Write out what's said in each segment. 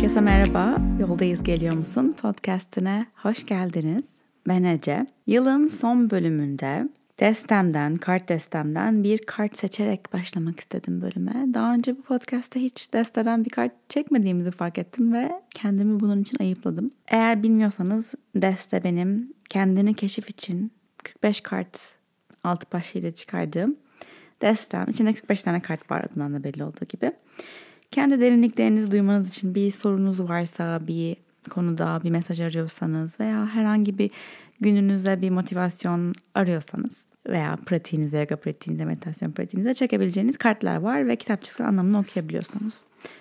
Herkese merhaba. Yoldayız geliyor musun? Podcast'ine hoş geldiniz. Ben Ece. Yılın son bölümünde destemden, kart destemden bir kart seçerek başlamak istedim bölüme. Daha önce bu podcast'ta hiç desteden bir kart çekmediğimizi fark ettim ve kendimi bunun için ayıpladım. Eğer bilmiyorsanız deste benim kendini keşif için 45 kart altı başlığıyla çıkardığım destem. İçinde 45 tane kart var adından da belli olduğu gibi. Kendi derinliklerinizi duymanız için bir sorunuz varsa, bir konuda bir mesaj arıyorsanız veya herhangi bir gününüzde bir motivasyon arıyorsanız veya pratiğinize, yoga pratiğinize, meditasyon pratiğinize çekebileceğiniz kartlar var ve kitapçıksal anlamını okuyabiliyorsunuz.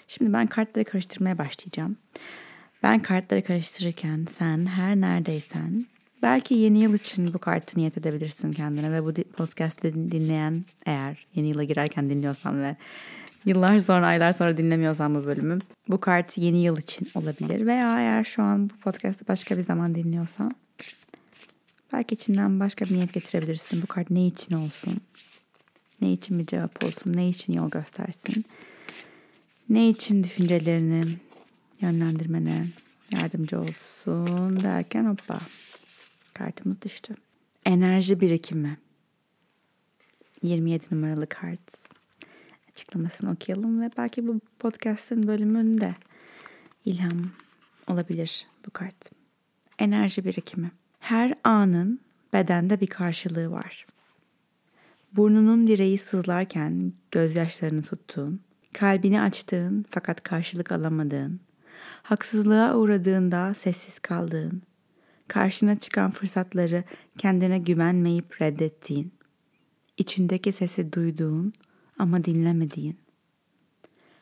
Şimdi ben kartları karıştırmaya başlayacağım. Ben kartları karıştırırken sen her neredeysen belki yeni yıl için bu kartı niyet edebilirsin kendine ve bu podcast dinleyen eğer yeni yıla girerken dinliyorsan ve yıllar sonra aylar sonra dinlemiyorsan bu bölümü bu kart yeni yıl için olabilir veya eğer şu an bu podcast'ı başka bir zaman dinliyorsan belki içinden başka bir niyet getirebilirsin. Bu kart ne için olsun? Ne için bir cevap olsun? Ne için yol göstersin? Ne için düşüncelerini yönlendirmene yardımcı olsun derken hoppa kartımız düştü. Enerji birikimi. 27 numaralı kart. Açıklamasını okuyalım ve belki bu podcast'ın bölümünde ilham olabilir bu kart. Enerji birikimi. Her anın bedende bir karşılığı var. Burnunun direği sızlarken gözyaşlarını tuttuğun, kalbini açtığın fakat karşılık alamadığın, haksızlığa uğradığında sessiz kaldığın, karşına çıkan fırsatları kendine güvenmeyip reddettiğin, içindeki sesi duyduğun ama dinlemediğin.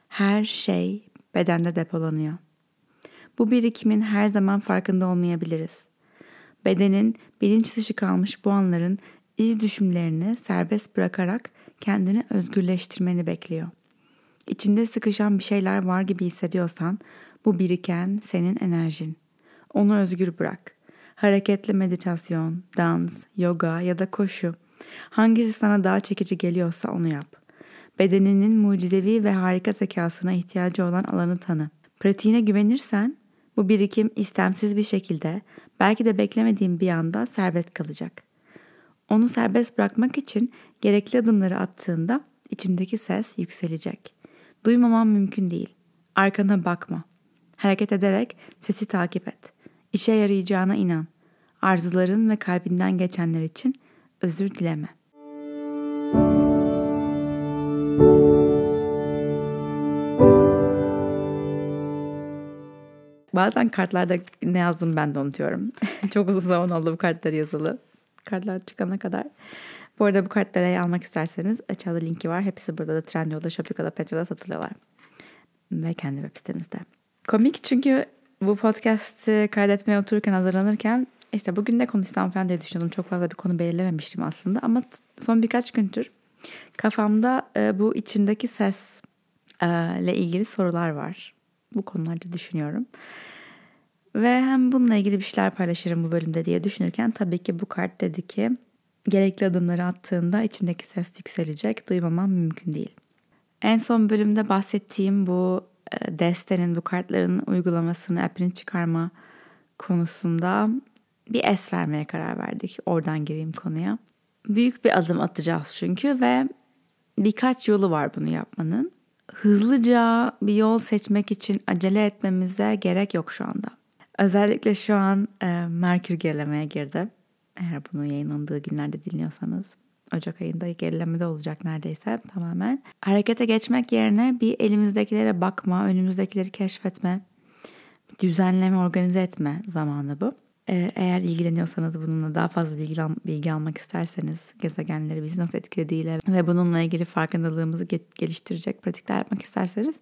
Her şey bedende depolanıyor. Bu birikimin her zaman farkında olmayabiliriz. Bedenin bilinç dışı kalmış bu anların iz düşümlerini serbest bırakarak kendini özgürleştirmeni bekliyor. İçinde sıkışan bir şeyler var gibi hissediyorsan bu biriken senin enerjin. Onu özgür bırak. Hareketli meditasyon, dans, yoga ya da koşu. Hangisi sana daha çekici geliyorsa onu yap. Bedeninin mucizevi ve harika zekasına ihtiyacı olan alanı tanı. Pratiğine güvenirsen bu birikim istemsiz bir şekilde belki de beklemediğin bir anda serbest kalacak. Onu serbest bırakmak için gerekli adımları attığında içindeki ses yükselecek. Duymaman mümkün değil. Arkana bakma. Hareket ederek sesi takip et. İşe yarayacağına inan. Arzuların ve kalbinden geçenler için özür dileme. Bazen kartlarda ne yazdım ben de unutuyorum. Çok uzun zaman oldu bu kartlar yazılı. Kartlar çıkana kadar. Bu arada bu kartları almak isterseniz aşağıda linki var. Hepsi burada da Trendyol'da, Shopify'da, Petra'da satılıyorlar. Ve kendi web sitemizde. Komik çünkü bu podcast'ı kaydetmeye otururken hazırlanırken işte bugün ne konuşsam falan diye düşünüyordum. Çok fazla bir konu belirlememiştim aslında ama son birkaç gündür kafamda e, bu içindeki ses e, ile ilgili sorular var. Bu konularda düşünüyorum. Ve hem bununla ilgili bir şeyler paylaşırım bu bölümde diye düşünürken tabii ki bu kart dedi ki gerekli adımları attığında içindeki ses yükselecek. Duymamam mümkün değil. En son bölümde bahsettiğim bu e, destenin, bu kartların uygulamasını, app'ini çıkarma konusunda bir es vermeye karar verdik. Oradan gireyim konuya. Büyük bir adım atacağız çünkü ve birkaç yolu var bunu yapmanın. Hızlıca bir yol seçmek için acele etmemize gerek yok şu anda. Özellikle şu an e, Merkür gerilemeye girdi. Eğer bunu yayınlandığı günlerde dinliyorsanız. Ocak ayında gerilemede olacak neredeyse tamamen. Harekete geçmek yerine bir elimizdekilere bakma, önümüzdekileri keşfetme, düzenleme, organize etme zamanı bu. Ee, eğer ilgileniyorsanız bununla daha fazla bilgi, bilgi almak isterseniz gezegenleri bizi nasıl etkilediğiyle ve bununla ilgili farkındalığımızı geliştirecek pratikler yapmak isterseniz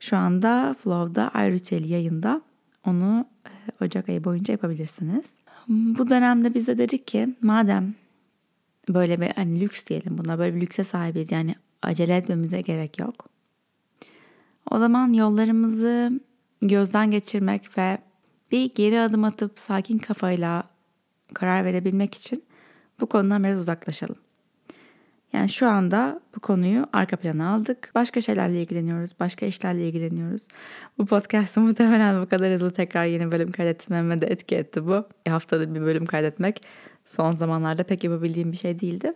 şu anda Flow'da iRitual yayında onu e, Ocak ayı boyunca yapabilirsiniz. Bu dönemde bize dedik ki madem böyle bir hani lüks diyelim buna böyle bir lükse sahibiz yani acele etmemize gerek yok. O zaman yollarımızı gözden geçirmek ve bir geri adım atıp sakin kafayla karar verebilmek için bu konudan biraz uzaklaşalım. Yani şu anda bu konuyu arka plana aldık. Başka şeylerle ilgileniyoruz. Başka işlerle ilgileniyoruz. Bu podcast'ı muhtemelen bu kadar hızlı tekrar yeni bölüm kaydetmeme de etki etti bu. E, haftada bir bölüm kaydetmek son zamanlarda pek yapabildiğim bir şey değildi.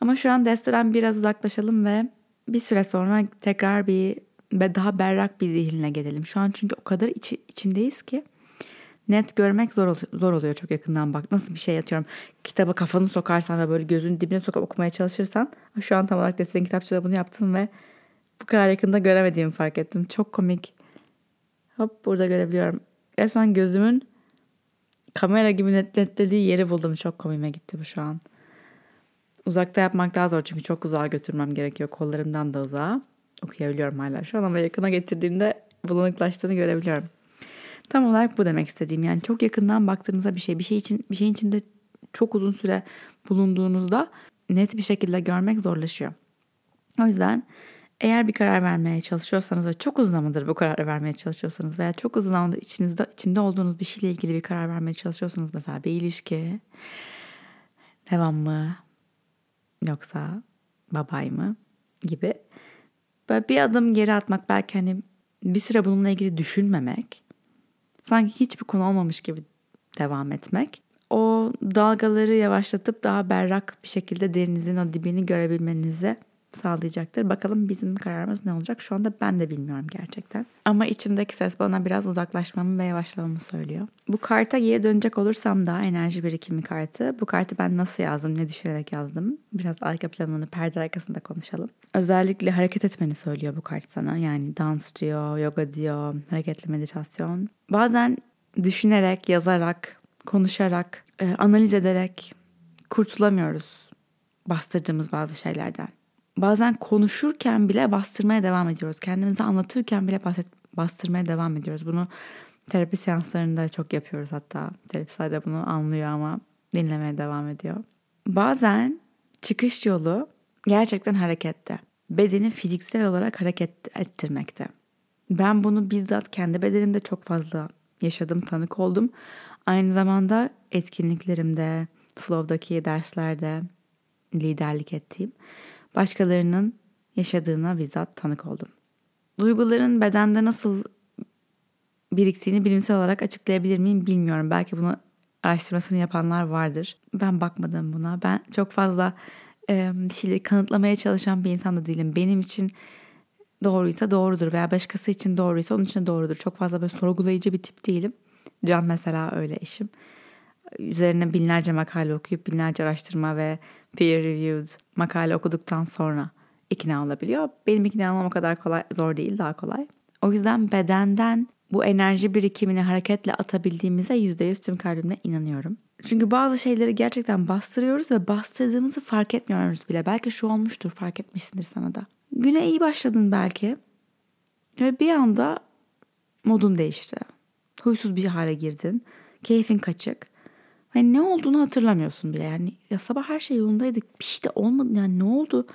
Ama şu an desteden biraz uzaklaşalım ve bir süre sonra tekrar bir ve daha berrak bir zihinle gelelim. Şu an çünkü o kadar içi, içindeyiz ki net görmek zor zor oluyor çok yakından bak. Nasıl bir şey yatıyorum. Kitaba kafanı sokarsan ve böyle gözün dibine sokup okumaya çalışırsan şu an tam olarak desteğin kitapçıda bunu yaptım ve bu kadar yakında göremediğimi fark ettim. Çok komik. Hop burada görebiliyorum. Resmen gözümün kamera gibi net netlediği yeri buldum. Çok komiğime gitti bu şu an. Uzakta yapmak daha zor çünkü çok uzağa götürmem gerekiyor. Kollarımdan da uzağa. Okuyabiliyorum hala şu an ama yakına getirdiğimde bulanıklaştığını görebiliyorum. Tam olarak bu demek istediğim. Yani çok yakından baktığınızda bir şey, bir şey için bir şeyin içinde çok uzun süre bulunduğunuzda net bir şekilde görmek zorlaşıyor. O yüzden eğer bir karar vermeye çalışıyorsanız ve çok uzun zamandır bu kararı vermeye çalışıyorsanız veya çok uzun zamandır içinizde içinde olduğunuz bir şeyle ilgili bir karar vermeye çalışıyorsanız mesela bir ilişki devam mı yoksa babay mı gibi böyle bir adım geri atmak belki hani bir süre bununla ilgili düşünmemek sanki hiçbir konu olmamış gibi devam etmek. O dalgaları yavaşlatıp daha berrak bir şekilde derinizin o dibini görebilmenizi sağlayacaktır. Bakalım bizim kararımız ne olacak? Şu anda ben de bilmiyorum gerçekten. Ama içimdeki ses bana biraz uzaklaşmamı ve yavaşlamamı söylüyor. Bu karta geri dönecek olursam da enerji birikimi kartı. Bu kartı ben nasıl yazdım, ne düşünerek yazdım? Biraz arka planını perde arkasında konuşalım. Özellikle hareket etmeni söylüyor bu kart sana. Yani dans diyor, yoga diyor, hareketli meditasyon. Bazen düşünerek, yazarak, konuşarak, e, analiz ederek kurtulamıyoruz bastırdığımız bazı şeylerden bazen konuşurken bile bastırmaya devam ediyoruz. Kendimizi anlatırken bile bahset, bastırmaya devam ediyoruz. Bunu terapi seanslarında çok yapıyoruz hatta. Terapistler de bunu anlıyor ama dinlemeye devam ediyor. Bazen çıkış yolu gerçekten harekette. Bedeni fiziksel olarak hareket ettirmekte. Ben bunu bizzat kendi bedenimde çok fazla yaşadım, tanık oldum. Aynı zamanda etkinliklerimde, flow'daki derslerde liderlik ettiğim başkalarının yaşadığına bizzat tanık oldum. Duyguların bedende nasıl biriktiğini bilimsel olarak açıklayabilir miyim bilmiyorum. Belki bunu araştırmasını yapanlar vardır. Ben bakmadım buna. Ben çok fazla e, bir şeyleri kanıtlamaya çalışan bir insan da değilim. Benim için doğruysa doğrudur veya başkası için doğruysa onun için doğrudur. Çok fazla böyle sorgulayıcı bir tip değilim. Can mesela öyle eşim üzerine binlerce makale okuyup binlerce araştırma ve peer reviewed makale okuduktan sonra ikna olabiliyor. Benim ikna olmam o kadar kolay, zor değil, daha kolay. O yüzden bedenden bu enerji birikimini hareketle atabildiğimize yüzde yüz tüm kalbimle inanıyorum. Çünkü bazı şeyleri gerçekten bastırıyoruz ve bastırdığımızı fark etmiyoruz bile. Belki şu olmuştur, fark etmişsindir sana da. Güne iyi başladın belki ve bir anda modun değişti. Huysuz bir hale girdin. Keyfin kaçık. Hani ne olduğunu hatırlamıyorsun bile. Yani ya sabah her şey yolundaydı. Bir şey de olmadı. Yani ne oldu?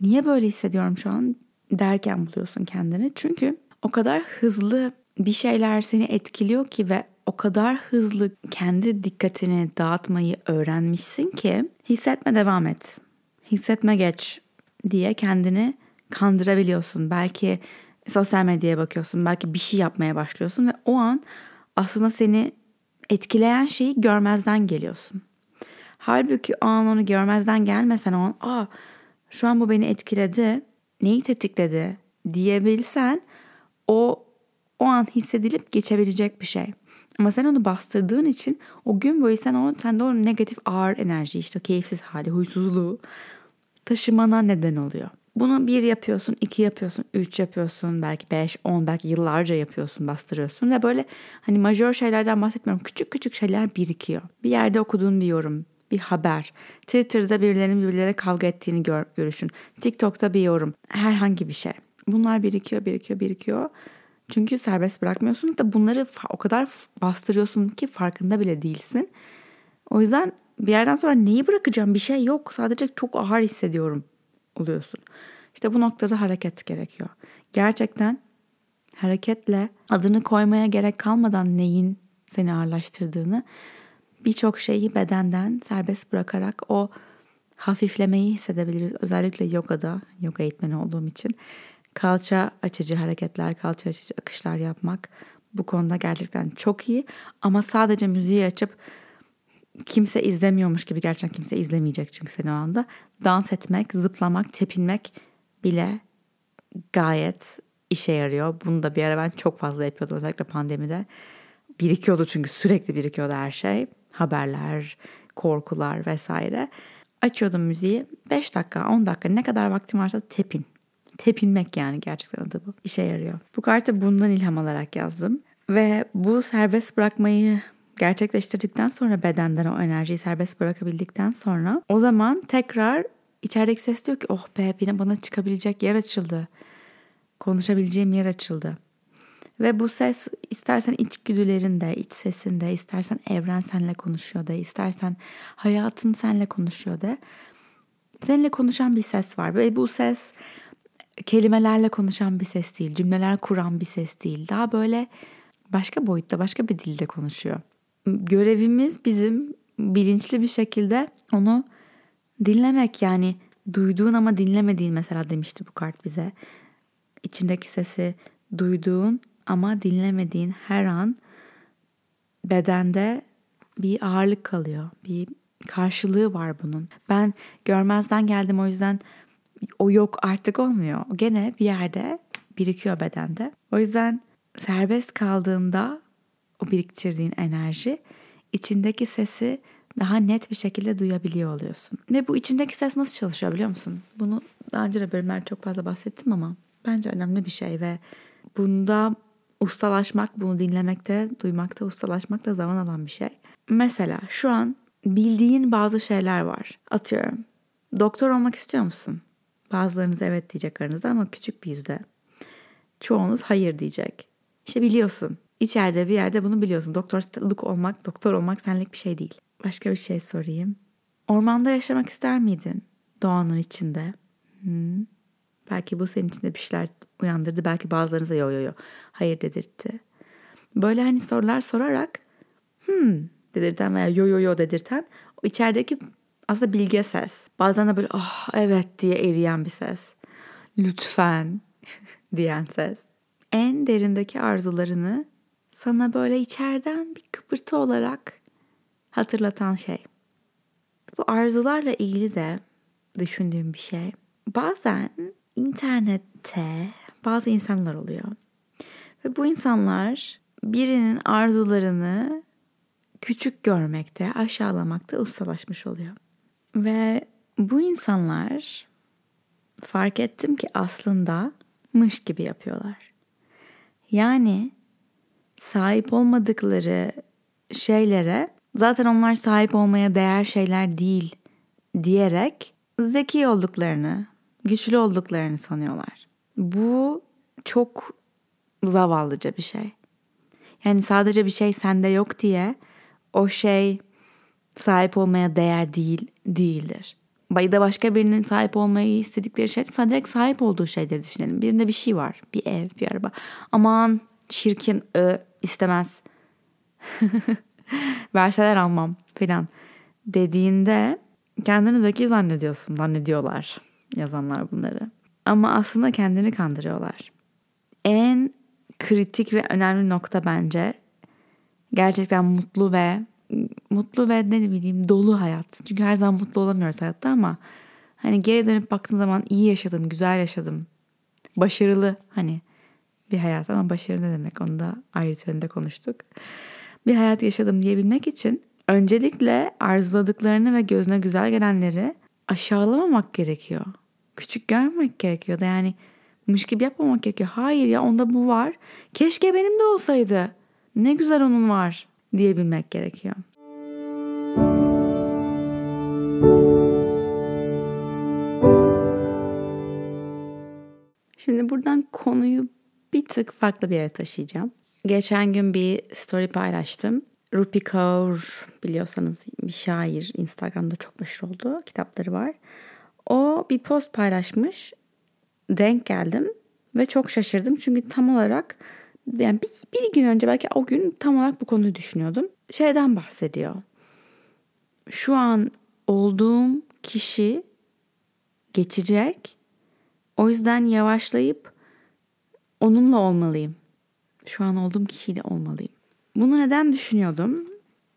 Niye böyle hissediyorum şu an derken buluyorsun kendini. Çünkü o kadar hızlı bir şeyler seni etkiliyor ki ve o kadar hızlı kendi dikkatini dağıtmayı öğrenmişsin ki hissetme devam et. Hissetme geç diye kendini kandırabiliyorsun. Belki sosyal medyaya bakıyorsun, belki bir şey yapmaya başlıyorsun ve o an aslında seni etkileyen şeyi görmezden geliyorsun. Halbuki o an onu görmezden gelmesen o an aa şu an bu beni etkiledi, neyi tetikledi diyebilsen o o an hissedilip geçebilecek bir şey. Ama sen onu bastırdığın için o gün boyu sen o sende o negatif ağır enerji işte keyifsiz hali, huysuzluğu taşımana neden oluyor. Bunu bir yapıyorsun, iki yapıyorsun, üç yapıyorsun, belki beş, on, belki yıllarca yapıyorsun, bastırıyorsun. Ve böyle hani majör şeylerden bahsetmiyorum. Küçük küçük şeyler birikiyor. Bir yerde okuduğun bir yorum, bir haber, Twitter'da birilerinin birbirleriyle kavga ettiğini gör, görüşün, TikTok'ta bir yorum, herhangi bir şey. Bunlar birikiyor, birikiyor, birikiyor. Çünkü serbest bırakmıyorsun da bunları o kadar bastırıyorsun ki farkında bile değilsin. O yüzden bir yerden sonra neyi bırakacağım bir şey yok. Sadece çok ağır hissediyorum oluyorsun. İşte bu noktada hareket gerekiyor. Gerçekten hareketle adını koymaya gerek kalmadan neyin seni ağırlaştırdığını birçok şeyi bedenden serbest bırakarak o hafiflemeyi hissedebiliriz. Özellikle yogada, yoga eğitmeni olduğum için kalça açıcı hareketler, kalça açıcı akışlar yapmak bu konuda gerçekten çok iyi. Ama sadece müziği açıp kimse izlemiyormuş gibi gerçekten kimse izlemeyecek çünkü seni o anda. Dans etmek, zıplamak, tepinmek bile gayet işe yarıyor. Bunu da bir ara ben çok fazla yapıyordum özellikle pandemide. Birikiyordu çünkü sürekli birikiyordu her şey. Haberler, korkular vesaire. Açıyordum müziği. 5 dakika, 10 dakika ne kadar vaktim varsa tepin. Tepinmek yani gerçekten adı bu. İşe yarıyor. Bu kartı bundan ilham alarak yazdım. Ve bu serbest bırakmayı gerçekleştirdikten sonra bedenden o enerjiyi serbest bırakabildikten sonra o zaman tekrar içerideki ses diyor ki oh be yine bana çıkabilecek yer açıldı. Konuşabileceğim yer açıldı. Ve bu ses istersen içgüdülerinde, iç sesinde, istersen evren senle konuşuyor da, istersen hayatın senle konuşuyor da. Seninle konuşan bir ses var ve bu ses kelimelerle konuşan bir ses değil, cümleler kuran bir ses değil. Daha böyle başka boyutta, başka bir dilde konuşuyor. Görevimiz bizim bilinçli bir şekilde onu dinlemek yani duyduğun ama dinlemediğin mesela demişti bu kart bize. İçindeki sesi duyduğun ama dinlemediğin her an bedende bir ağırlık kalıyor. Bir karşılığı var bunun. Ben görmezden geldim o yüzden o yok artık olmuyor. Gene bir yerde birikiyor bedende. O yüzden serbest kaldığında o biriktirdiğin enerji içindeki sesi daha net bir şekilde duyabiliyor oluyorsun. Ve bu içindeki ses nasıl çalışıyor biliyor musun? Bunu daha önce de bölümler çok fazla bahsettim ama bence önemli bir şey ve bunda ustalaşmak, bunu dinlemekte, duymakta, ustalaşmak da zaman alan bir şey. Mesela şu an bildiğin bazı şeyler var. Atıyorum. Doktor olmak istiyor musun? Bazılarınız evet diyecek aranızda ama küçük bir yüzde. Çoğunuz hayır diyecek. İşte biliyorsun. İçeride bir yerde bunu biliyorsun. Doktorluk olmak, doktor olmak senlik bir şey değil. Başka bir şey sorayım. Ormanda yaşamak ister miydin? Doğanın içinde. Hmm. Belki bu senin içinde bir şeyler uyandırdı. Belki bazılarınıza yo yo yo hayır dedirtti. Böyle hani sorular sorarak hmm dedirten veya yo yo yo dedirten o içerideki aslında bilge ses. Bazen de böyle ah oh, evet diye eriyen bir ses. Lütfen diyen ses. En derindeki arzularını sana böyle içeriden bir kıpırtı olarak hatırlatan şey. Bu arzularla ilgili de düşündüğüm bir şey. Bazen internette bazı insanlar oluyor. Ve bu insanlar birinin arzularını küçük görmekte, aşağılamakta ustalaşmış oluyor. Ve bu insanlar fark ettim ki aslında mış gibi yapıyorlar. Yani sahip olmadıkları şeylere zaten onlar sahip olmaya değer şeyler değil diyerek zeki olduklarını, güçlü olduklarını sanıyorlar. Bu çok zavallıca bir şey. Yani sadece bir şey sende yok diye o şey sahip olmaya değer değil değildir. Ya da başka birinin sahip olmayı istedikleri şey sadece sahip olduğu şeyleri düşünelim. Birinde bir şey var. Bir ev, bir araba. Aman çirkin, ö, istemez. Verseler almam filan dediğinde kendini zeki zannediyorsun, zannediyorlar yazanlar bunları. Ama aslında kendini kandırıyorlar. En kritik ve önemli nokta bence gerçekten mutlu ve mutlu ve ne bileyim dolu hayat. Çünkü her zaman mutlu olamıyoruz hayatta ama hani geri dönüp baktığın zaman iyi yaşadım, güzel yaşadım. Başarılı hani bir hayat ama başarı ne demek onu da ayrı yönde konuştuk. Bir hayat yaşadım diyebilmek için öncelikle arzuladıklarını ve gözüne güzel gelenleri aşağılamamak gerekiyor. Küçük görmemek gerekiyor da yani mış gibi yapmamak gerekiyor. Hayır ya onda bu var. Keşke benim de olsaydı. Ne güzel onun var diyebilmek gerekiyor. Şimdi buradan konuyu bir tık farklı bir yere taşıyacağım. Geçen gün bir story paylaştım. Rupi Kaur biliyorsanız bir şair Instagram'da çok meşhur oldu. Kitapları var. O bir post paylaşmış. Denk geldim ve çok şaşırdım. Çünkü tam olarak yani bir, bir gün önce belki o gün tam olarak bu konuyu düşünüyordum. Şeyden bahsediyor. Şu an olduğum kişi geçecek. O yüzden yavaşlayıp onunla olmalıyım. Şu an olduğum kişiyle olmalıyım. Bunu neden düşünüyordum?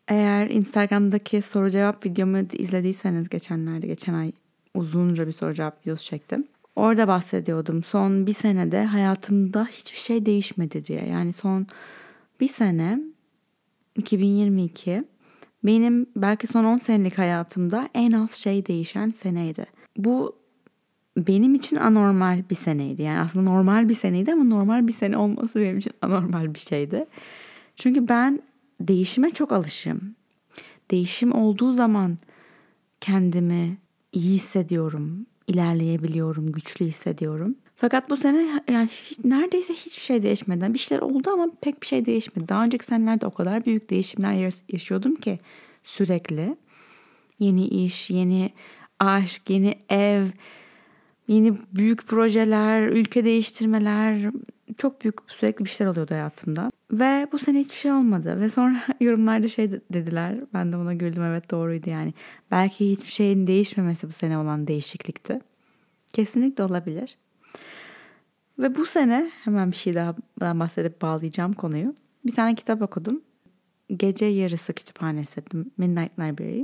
Eğer Instagram'daki soru cevap videomu izlediyseniz geçenlerde, geçen ay uzunca bir soru cevap videosu çektim. Orada bahsediyordum. Son bir senede hayatımda hiçbir şey değişmedi diye. Yani son bir sene 2022 benim belki son 10 senelik hayatımda en az şey değişen seneydi. Bu benim için anormal bir seneydi. Yani aslında normal bir seneydi ama normal bir sene olması benim için anormal bir şeydi. Çünkü ben değişime çok alışım. Değişim olduğu zaman kendimi iyi hissediyorum, ilerleyebiliyorum, güçlü hissediyorum. Fakat bu sene yani hiç, neredeyse hiçbir şey değişmedi. Bir şeyler oldu ama pek bir şey değişmedi. Daha önceki senelerde o kadar büyük değişimler yaşıyordum ki sürekli. Yeni iş, yeni aşk, yeni ev, yeni büyük projeler, ülke değiştirmeler, çok büyük sürekli bir şeyler oluyordu hayatımda. Ve bu sene hiçbir şey olmadı. Ve sonra yorumlarda şey dediler. Ben de ona güldüm evet doğruydu yani. Belki hiçbir şeyin değişmemesi bu sene olan değişiklikti. Kesinlikle olabilir. Ve bu sene hemen bir şey daha bahsedip bağlayacağım konuyu. Bir tane kitap okudum. Gece Yarısı Kütüphanesi, Midnight Library.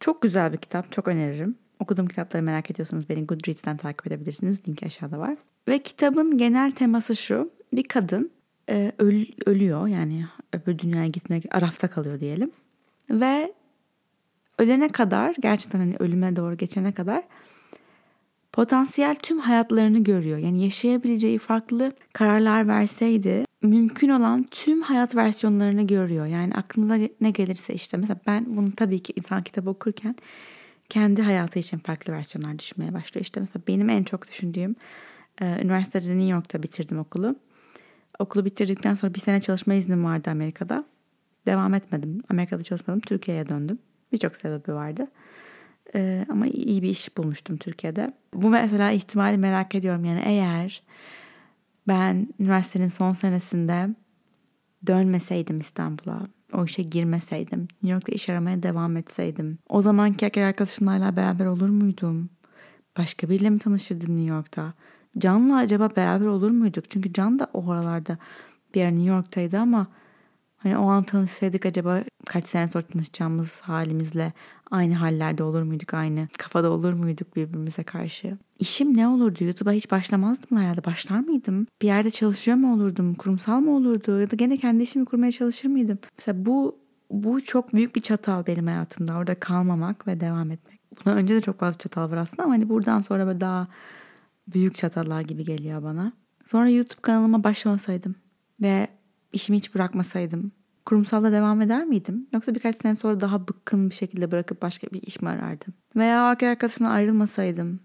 Çok güzel bir kitap, çok öneririm. Okuduğum kitapları merak ediyorsanız beni Goodreads'ten takip edebilirsiniz. Linki aşağıda var. Ve kitabın genel teması şu. Bir kadın e, öl, ölüyor yani öbür dünyaya gitmek arafta kalıyor diyelim. Ve ölene kadar gerçekten hani ölüme doğru geçene kadar potansiyel tüm hayatlarını görüyor. Yani yaşayabileceği farklı kararlar verseydi mümkün olan tüm hayat versiyonlarını görüyor. Yani aklınıza ne gelirse işte mesela ben bunu tabii ki insan kitabı okurken kendi hayatı için farklı versiyonlar düşünmeye başlıyor. İşte mesela benim en çok düşündüğüm e, üniversitede New York'ta bitirdim okulu. Okulu bitirdikten sonra bir sene çalışma iznim vardı Amerika'da. Devam etmedim. Amerika'da çalışmadım. Türkiye'ye döndüm. Birçok sebebi vardı. Ee, ama iyi bir iş bulmuştum Türkiye'de. Bu mesela ihtimali merak ediyorum. Yani eğer ben üniversitenin son senesinde dönmeseydim İstanbul'a, o işe girmeseydim, New York'ta iş aramaya devam etseydim, o zamanki erkek arkadaşımla hala beraber olur muydum? Başka biriyle mi tanışırdım New York'ta? Can'la acaba beraber olur muyduk? Çünkü Can da o aralarda bir yer New York'taydı ama hani o an tanışsaydık acaba kaç sene sonra tanışacağımız halimizle aynı hallerde olur muyduk? Aynı kafada olur muyduk birbirimize karşı? İşim ne olurdu? YouTube'a hiç başlamazdım herhalde. Başlar mıydım? Bir yerde çalışıyor mu olurdum? Kurumsal mı olurdu? Ya da gene kendi işimi kurmaya çalışır mıydım? Mesela bu bu çok büyük bir çatal benim hayatımda. Orada kalmamak ve devam etmek. Buna önce de çok fazla çatal var aslında ama hani buradan sonra böyle daha büyük çatallar gibi geliyor bana. Sonra YouTube kanalıma başlamasaydım ve işimi hiç bırakmasaydım kurumsalda devam eder miydim? Yoksa birkaç sene sonra daha bıkkın bir şekilde bırakıp başka bir iş mi arardım? Veya arkadaşımla ayrılmasaydım.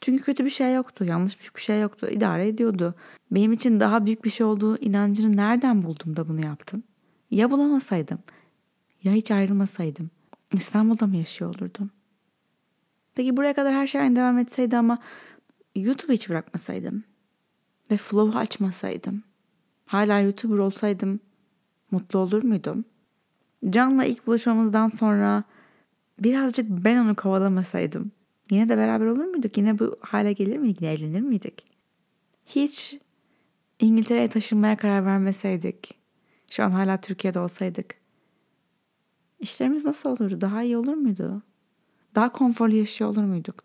Çünkü kötü bir şey yoktu, yanlış bir şey yoktu, idare ediyordu. Benim için daha büyük bir şey olduğu inancını nereden buldum da bunu yaptım? Ya bulamasaydım? Ya hiç ayrılmasaydım? İstanbul'da mı yaşıyor olurdum? Peki buraya kadar her şey aynı devam etseydi ama YouTube hiç bırakmasaydım ve Flow açmasaydım, hala YouTuber olsaydım mutlu olur muydum? Can'la ilk buluşmamızdan sonra birazcık ben onu kovalamasaydım yine de beraber olur muyduk? Yine bu hale gelir miydik? Evlenir miydik? Hiç İngiltere'ye taşınmaya karar vermeseydik, şu an hala Türkiye'de olsaydık, işlerimiz nasıl olurdu? Daha iyi olur muydu? Daha konforlu yaşıyor olur muyduk?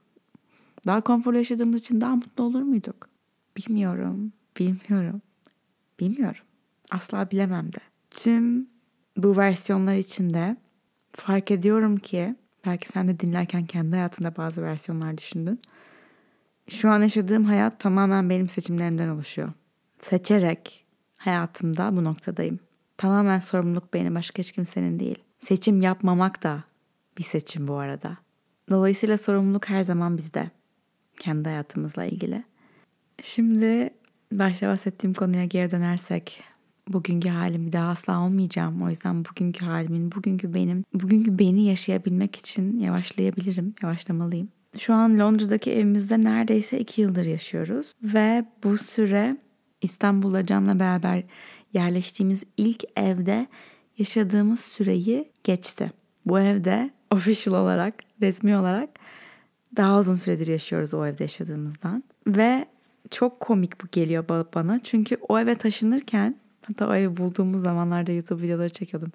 Daha konforlu yaşadığımız için daha mutlu olur muyduk? Bilmiyorum, bilmiyorum, bilmiyorum. Asla bilemem de. Tüm bu versiyonlar içinde fark ediyorum ki belki sen de dinlerken kendi hayatında bazı versiyonlar düşündün. Şu an yaşadığım hayat tamamen benim seçimlerimden oluşuyor. Seçerek hayatımda bu noktadayım. Tamamen sorumluluk benim başka hiç kimsenin değil. Seçim yapmamak da bir seçim bu arada. Dolayısıyla sorumluluk her zaman bizde kendi hayatımızla ilgili. Şimdi başta bahsettiğim konuya geri dönersek bugünkü halim bir daha asla olmayacağım. O yüzden bugünkü halimin, bugünkü benim, bugünkü beni yaşayabilmek için yavaşlayabilirim, yavaşlamalıyım. Şu an Londra'daki evimizde neredeyse iki yıldır yaşıyoruz ve bu süre İstanbul'da Can'la beraber yerleştiğimiz ilk evde yaşadığımız süreyi geçti. Bu evde official olarak, resmi olarak daha uzun süredir yaşıyoruz o evde yaşadığımızdan. Ve çok komik bu geliyor bana. Çünkü o eve taşınırken hatta o evi bulduğumuz zamanlarda YouTube videoları çekiyordum.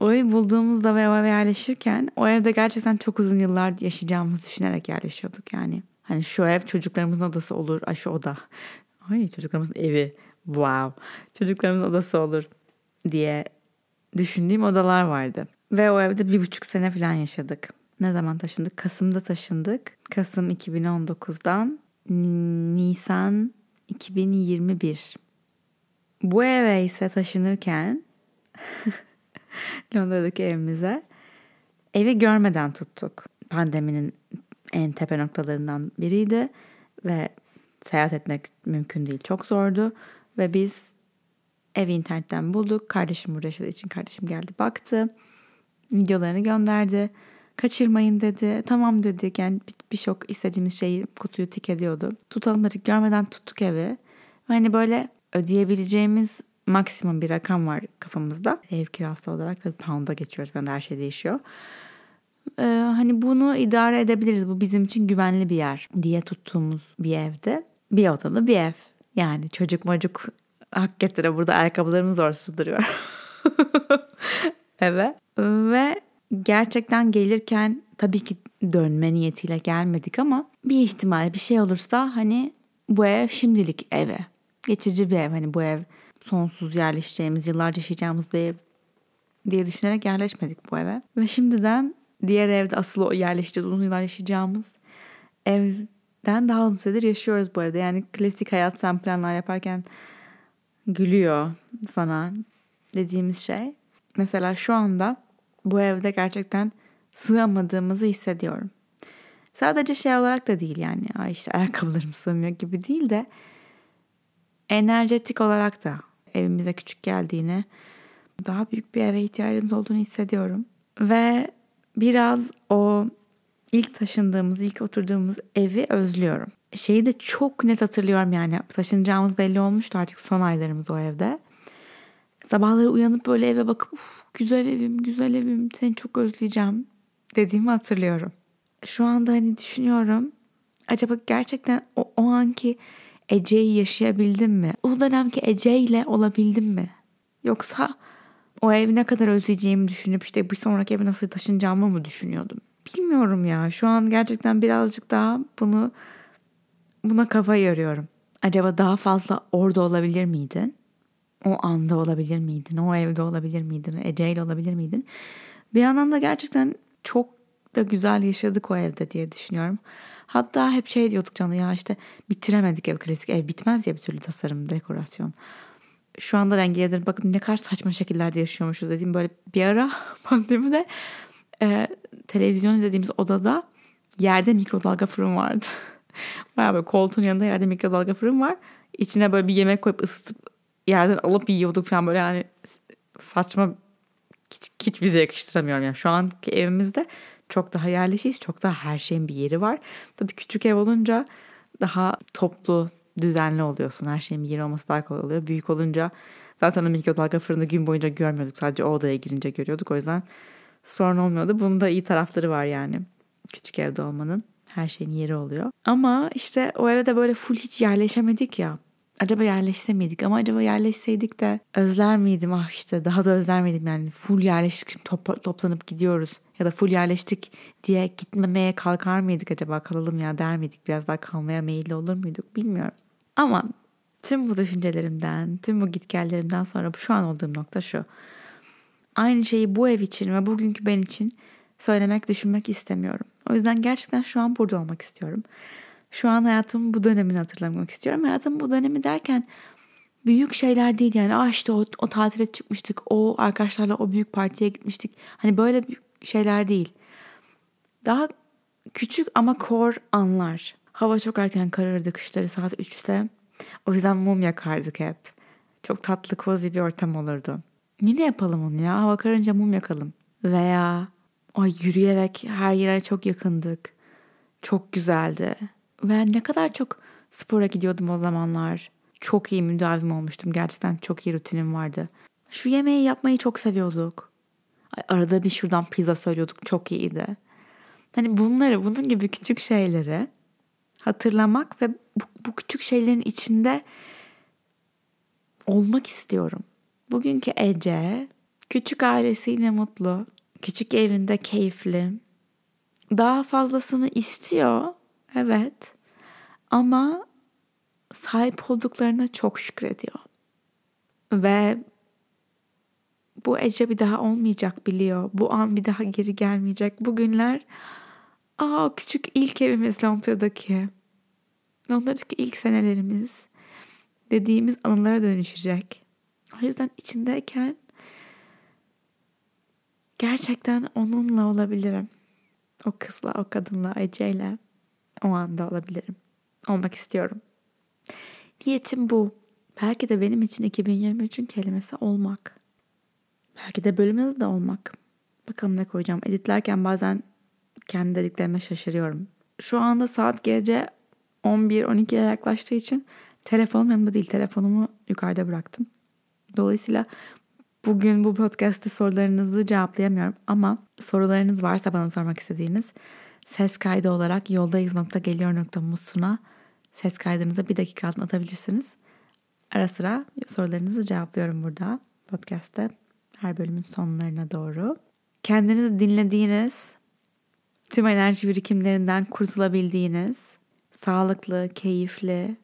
O evi bulduğumuzda ve o eve yerleşirken o evde gerçekten çok uzun yıllar yaşayacağımızı düşünerek yerleşiyorduk yani. Hani şu ev çocuklarımızın odası olur. Ay şu oda. Ay çocuklarımızın evi. Wow. Çocuklarımızın odası olur diye düşündüğüm odalar vardı. Ve o evde bir buçuk sene falan yaşadık. Ne zaman taşındık? Kasım'da taşındık. Kasım 2019'dan Nisan 2021. Bu eve ise taşınırken Londra'daki evimize evi görmeden tuttuk. Pandeminin en tepe noktalarından biriydi ve seyahat etmek mümkün değil. Çok zordu ve biz evi internetten bulduk. Kardeşim burada yaşadığı için kardeşim geldi baktı. Videolarını gönderdi. Kaçırmayın dedi. Tamam dedik. Yani bir şok istediğimiz şeyi kutuyu tik ediyordu. Tutalım dedik. Görmeden tuttuk evi. Hani böyle ödeyebileceğimiz maksimum bir rakam var kafamızda. Ev kirası olarak tabii pound'a geçiyoruz. Ben de her şey değişiyor. Ee, hani bunu idare edebiliriz. Bu bizim için güvenli bir yer diye tuttuğumuz bir evde. Bir odalı bir ev. Yani çocuk macuk hak getire burada ayakkabılarımız orası duruyor. evet. Ve gerçekten gelirken tabii ki dönme niyetiyle gelmedik ama bir ihtimal bir şey olursa hani bu ev şimdilik eve. Geçici bir ev hani bu ev sonsuz yerleşeceğimiz, yıllarca yaşayacağımız bir ev diye düşünerek yerleşmedik bu eve. Ve şimdiden diğer evde asıl yerleşeceğiz, uzun yıllar yaşayacağımız evden daha uzun süredir yaşıyoruz bu evde. Yani klasik hayat sen planlar yaparken gülüyor sana dediğimiz şey. Mesela şu anda bu evde gerçekten sığamadığımızı hissediyorum. Sadece şey olarak da değil yani Ay işte ayakkabılarım sığmıyor gibi değil de enerjetik olarak da evimize küçük geldiğini, daha büyük bir eve ihtiyacımız olduğunu hissediyorum. Ve biraz o ilk taşındığımız, ilk oturduğumuz evi özlüyorum. Şeyi de çok net hatırlıyorum yani taşınacağımız belli olmuştu artık son aylarımız o evde. Sabahları uyanıp böyle eve bakıp Uf, güzel evim, güzel evim, seni çok özleyeceğim dediğimi hatırlıyorum. Şu anda hani düşünüyorum acaba gerçekten o, o anki Ece'yi yaşayabildim mi? O dönemki Ece ile olabildim mi? Yoksa o evi ne kadar özleyeceğimi düşünüp işte bir sonraki eve nasıl taşınacağımı mı düşünüyordum? Bilmiyorum ya. Şu an gerçekten birazcık daha bunu buna kafa yoruyorum. Acaba daha fazla orada olabilir miydin? O anda olabilir miydin? O evde olabilir miydin? Ece ile olabilir miydin? Bir yandan da gerçekten çok da güzel yaşadık o evde diye düşünüyorum. Hatta hep şey diyorduk canı ya işte bitiremedik ev klasik ev bitmez ya bir türlü tasarım dekorasyon. Şu anda rengiye dönüp bakın ne kadar saçma şekillerde yaşıyormuşuz dediğim böyle bir ara pandemide e, televizyon izlediğimiz odada yerde mikrodalga fırın vardı. Baya böyle koltuğun yanında yerde mikrodalga fırın var. İçine böyle bir yemek koyup ısıtıp yerden alıp yiyorduk falan böyle yani saçma hiç, hiç bize yakıştıramıyorum. Yani şu anki evimizde çok daha yerleşiyiz. Çok daha her şeyin bir yeri var. Tabii küçük ev olunca daha toplu, düzenli oluyorsun. Her şeyin bir yeri olması daha kolay oluyor. Büyük olunca zaten o mikrodalga fırını gün boyunca görmüyorduk. Sadece o odaya girince görüyorduk. O yüzden sorun olmuyordu. Bunun da iyi tarafları var yani. Küçük evde olmanın. Her şeyin yeri oluyor. Ama işte o eve de böyle full hiç yerleşemedik ya. Acaba yerleşse miydik ama acaba yerleşseydik de özler miydim ah işte daha da özler miydim yani full yerleştik şimdi top, toplanıp gidiyoruz ya da full yerleştik diye gitmemeye kalkar mıydık acaba kalalım ya der miydik biraz daha kalmaya meyilli olur muyduk bilmiyorum. Ama tüm bu düşüncelerimden tüm bu gitgellerimden sonra şu an olduğum nokta şu. Aynı şeyi bu ev için ve bugünkü ben için söylemek düşünmek istemiyorum. O yüzden gerçekten şu an burada olmak istiyorum. Şu an hayatımın bu dönemini hatırlamak istiyorum. Hayatımın bu dönemi derken büyük şeyler değil yani. Ah işte o, o tatile çıkmıştık. O arkadaşlarla o büyük partiye gitmiştik. Hani böyle şeyler değil. Daha küçük ama kor anlar. Hava çok erken kararırdı kışları saat 3'te. O yüzden mum yakardık hep. Çok tatlı cozy bir ortam olurdu. Yine yapalım onu ya. Hava karınca mum yakalım. Veya ay yürüyerek her yere çok yakındık. Çok güzeldi. Ve ne kadar çok spora gidiyordum o zamanlar. Çok iyi müdavim olmuştum. Gerçekten çok iyi rutinim vardı. Şu yemeği yapmayı çok seviyorduk. Arada bir şuradan pizza söylüyorduk çok iyiydi. Hani bunları bunun gibi küçük şeyleri hatırlamak ve bu, bu küçük şeylerin içinde olmak istiyorum. Bugünkü Ece küçük ailesiyle mutlu, küçük evinde keyifli. Daha fazlasını istiyor. Evet. Ama sahip olduklarına çok şükrediyor. Ve bu Ece bir daha olmayacak biliyor. Bu an bir daha geri gelmeyecek. Bugünler aa küçük ilk evimiz Londra'daki. Londra'daki ilk senelerimiz dediğimiz anılara dönüşecek. O yüzden içindeyken gerçekten onunla olabilirim. O kızla, o kadınla, Ece'yle o anda olabilirim. Olmak istiyorum. Niyetim bu. Belki de benim için 2023'ün kelimesi olmak. Belki de bölümde de olmak. Bakalım ne koyacağım. Editlerken bazen kendi dediklerime şaşırıyorum. Şu anda saat gece 11-12'ye yaklaştığı için telefonum yanımda değil. Telefonumu yukarıda bıraktım. Dolayısıyla bugün bu podcast'te sorularınızı cevaplayamıyorum ama sorularınız varsa bana sormak istediğiniz ses kaydı olarak yoldayız.geliyor.musuna ses kaydınızı bir dakika atabilirsiniz. Ara sıra sorularınızı cevaplıyorum burada podcast'te her bölümün sonlarına doğru. Kendinizi dinlediğiniz, tüm enerji birikimlerinden kurtulabildiğiniz, sağlıklı, keyifli,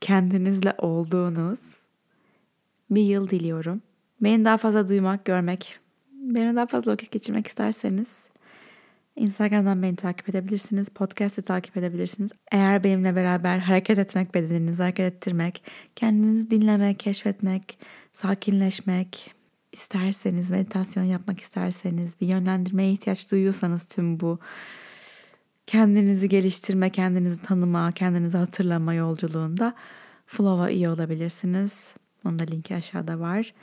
kendinizle olduğunuz bir yıl diliyorum. Beni daha fazla duymak, görmek, benimle daha fazla vakit geçirmek isterseniz Instagram'dan beni takip edebilirsiniz. Podcast'ı takip edebilirsiniz. Eğer benimle beraber hareket etmek, bedeninizi hareket ettirmek, kendinizi dinlemek, keşfetmek, sakinleşmek isterseniz, meditasyon yapmak isterseniz, bir yönlendirmeye ihtiyaç duyuyorsanız tüm bu kendinizi geliştirme, kendinizi tanıma, kendinizi hatırlama yolculuğunda Flow'a iyi olabilirsiniz. Onun da linki aşağıda var.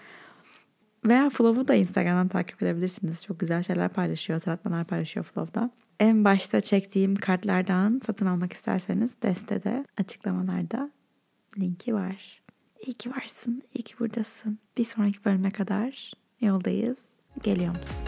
Veya Flow'u da Instagram'dan takip edebilirsiniz. Çok güzel şeyler paylaşıyor, hatırlatmalar paylaşıyor Flow'da. En başta çektiğim kartlardan satın almak isterseniz destede, açıklamalarda linki var. İyi ki varsın, iyi ki buradasın. Bir sonraki bölüme kadar yoldayız. Geliyor musun?